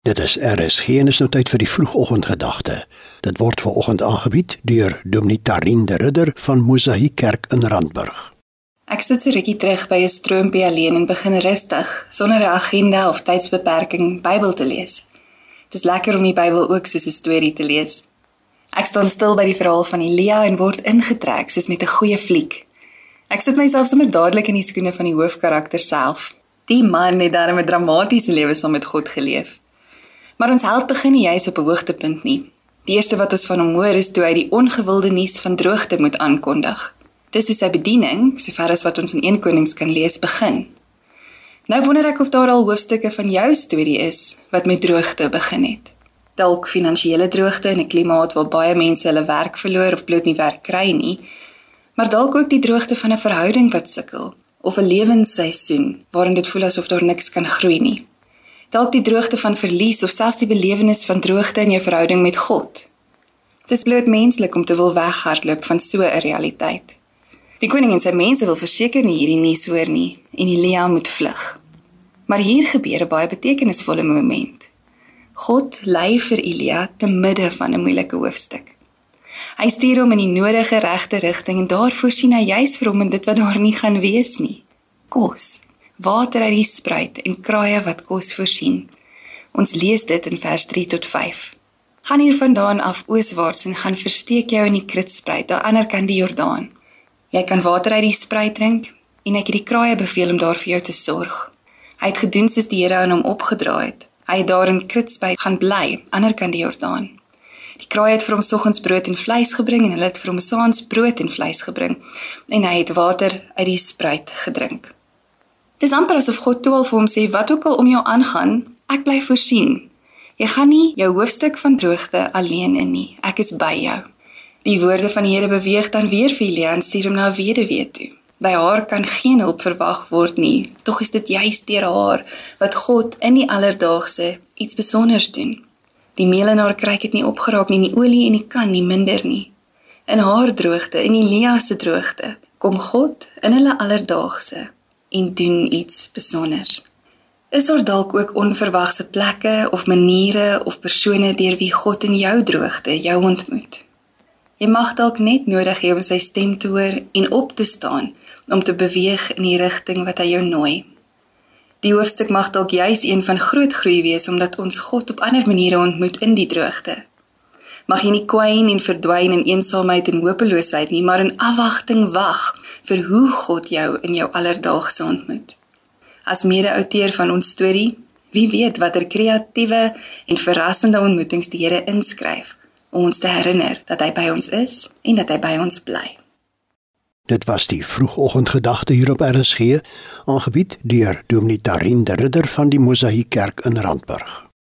Dit is RSG en is nou tyd vir die vroegoggendgedagte. Dit word ver oggend aangebied deur Dominee Tarin de Ridder van Mosaïek Kerk in Randburg. Ek sit so rukkie terug by 'n stroompie alleen en begin rustig, sonder 'n agenda of tydsbeperking, Bybel te lees. Dit is lekker om die Bybel ook soos 'n storie te lees. Ek staan stil by die verhaal van Elia en word ingetrek soos met 'n goeie fliek. Ek sit myself sommer dadelik in die skoene van die hoofkarakter self. Die man het daarmee 'n dramatiese lewe saam met God geleef. Maar ons held begin nie juis op 'n hoogtepunt nie. Die eerste wat ons van hom hoor is toe hy die ongewilde nuus van droogte moet aankondig. Dis hoe sy bediening, sover as wat ons in 1 Konings kan lees, begin. Nou wonder ek of daar al hoofstukke van jou storie is wat met droogte begin het. Dalk finansiële droogte in 'n klimaat waar baie mense hulle werk verloor of bloot nie werk kry nie, maar dalk ook die droogte van 'n verhouding wat sukkel of 'n lewensseisoen waarin dit voel asof daar niks kan groei nie dalk die droogte van verlies of selfs die belewenis van droogte in jou verhouding met God. Dit is bloot menslik om te wil weghardloop van so 'n realiteit. Die koning en sy mense wil verseker nie hierdie nuus hoor nie en Elia moet vlug. Maar hier gebeur 'n baie betekenisvolle moment. God lei vir Elia te midde van 'n moeilike hoofstuk. Hy stuur hom in die nodige regte rigting en daarvoor sien hy juis vir hom en dit wat daar nie gaan wees nie. Kos water uit die spruit en kraaie wat kos voorsien. Ons lees dit in vers 3 tot 5. Gaan hiervandaan af ooswaarts en gaan versteek jou in die kritspruit aan die ander kant die Jordaan. Jy kan water uit die spruit drink en ek het die kraaie beveel om daar vir jou te sorg. Hy het gedoen soos die Here aan hom opgedra het. Hy het daar in kritspruit gaan bly aan die ander kant die Jordaan. Die kraaie het vir hom soggens brood en vleis gebring en hulle het vir hom saans brood en vleis gebring en hy het water uit die spruit gedrink. Dis amper asof God toe al vir hom sê wat ook al om jou aangaan, ek bly voorsien. Jy gaan nie jou hoofstuk van droogte alleen in nie. Ek is by jou. Die woorde van die Here beweeg dan weer vir Elia en stuur hom na weduwee toe. By haar kan geen hulp verwag word nie. Tog is dit juist deur haar wat God in die alledaagse iets spesiaals doen. Die meel in haar kry dit nie opgeraak nie, nie olie en nie kan nie minder nie. In haar droogte, in Elia se droogte, kom God in hulle alledaagse en doen iets spesiaals. Is daar dalk ook onverwagse plekke of maniere of persone deur wie God in jou droogte jou ontmoet? Jy mag dalk net nodig hê om sy stem te hoor en op te staan om te beweeg in die rigting wat hy jou nooi. Die hoofstuk mag dalk juis een van groot groei wees omdat ons God op ander maniere ontmoet in die droogte. Mag jy nie kwyn en verdwyn in eensaamheid en hopeloosheid nie, maar in afwagting wag vir hoe God jou in jou alledaagse ontmoet. As mede-outeur van ons storie, wie weet watter kreatiewe en verrassende ontmoetings die Here inskryf om ons te herinner dat hy by ons is en dat hy by ons bly. Dit was die vroegoggendgedagte hier op RSG, aangebied deur Dominee Tarin de Ridder van die Mosaïek Kerk in Randburg.